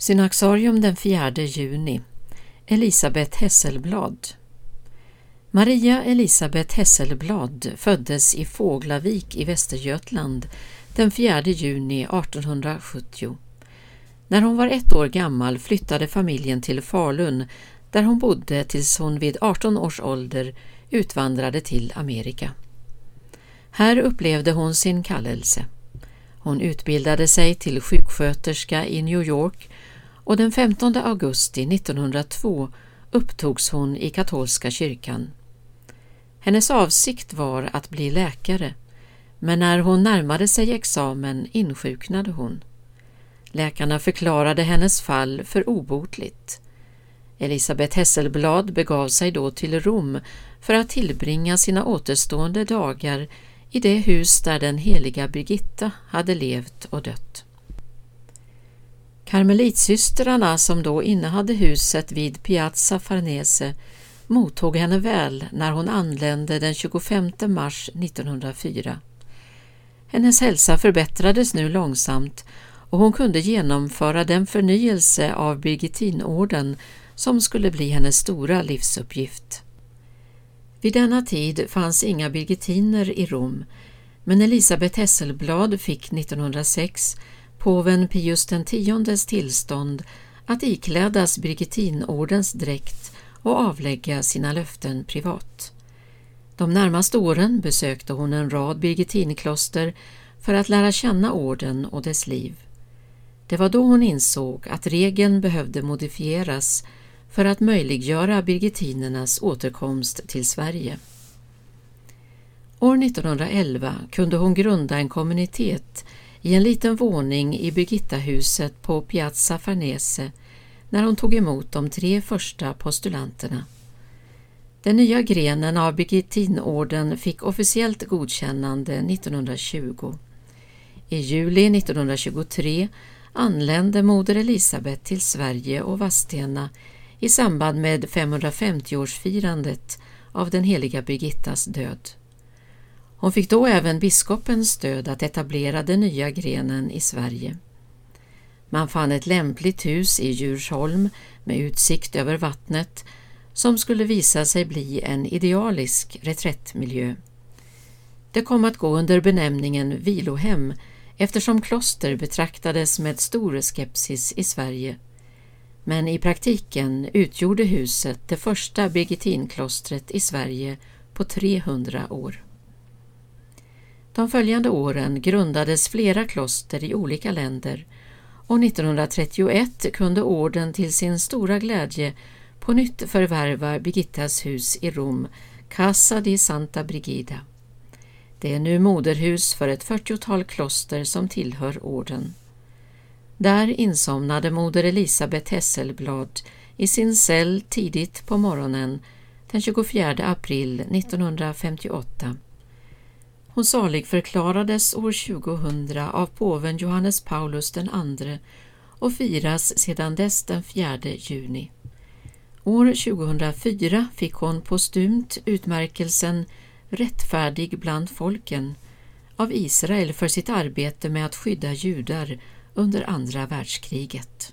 Synaxarium den 4 juni Elisabeth Hesselblad Maria Elisabeth Hesselblad föddes i Fåglavik i Västergötland den 4 juni 1870. När hon var ett år gammal flyttade familjen till Falun där hon bodde tills hon vid 18 års ålder utvandrade till Amerika. Här upplevde hon sin kallelse. Hon utbildade sig till sjuksköterska i New York och den 15 augusti 1902 upptogs hon i katolska kyrkan. Hennes avsikt var att bli läkare, men när hon närmade sig examen insjuknade hon. Läkarna förklarade hennes fall för obotligt. Elisabeth Hesselblad begav sig då till Rom för att tillbringa sina återstående dagar i det hus där den heliga Birgitta hade levt och dött. Karmelitsystrarna som då innehade huset vid Piazza Farnese mottog henne väl när hon anlände den 25 mars 1904. Hennes hälsa förbättrades nu långsamt och hon kunde genomföra den förnyelse av Birgittinorden som skulle bli hennes stora livsuppgift. Vid denna tid fanns inga birgitiner i Rom, men Elisabeth Hesselblad fick 1906 påven Pius X tillstånd att iklädas Birgittinordens dräkt och avlägga sina löften privat. De närmaste åren besökte hon en rad Birgittinkloster för att lära känna orden och dess liv. Det var då hon insåg att regeln behövde modifieras för att möjliggöra birgittinernas återkomst till Sverige. År 1911 kunde hon grunda en kommunitet i en liten våning i Birgittahuset på Piazza Farnese när hon tog emot de tre första postulanterna. Den nya grenen av Birgittinorden fick officiellt godkännande 1920. I juli 1923 anlände moder Elisabet till Sverige och Vadstena i samband med 550-årsfirandet av den heliga Birgittas död. Hon fick då även biskopens stöd att etablera den nya grenen i Sverige. Man fann ett lämpligt hus i Djursholm med utsikt över vattnet som skulle visa sig bli en idealisk reträttmiljö. Det kom att gå under benämningen vilohem eftersom kloster betraktades med stor skepsis i Sverige. Men i praktiken utgjorde huset det första Birgittinklostret i Sverige på 300 år. De följande åren grundades flera kloster i olika länder och 1931 kunde orden till sin stora glädje på nytt förvärva Birgittas hus i Rom, Casa di Santa Brigida. Det är nu moderhus för ett fyrtiotal kloster som tillhör orden. Där insomnade moder Elisabeth Hesselblad i sin cell tidigt på morgonen den 24 april 1958 hon saligförklarades år 2000 av påven Johannes Paulus II och firas sedan dess den 4 juni. År 2004 fick hon postumt utmärkelsen Rättfärdig bland folken av Israel för sitt arbete med att skydda judar under andra världskriget.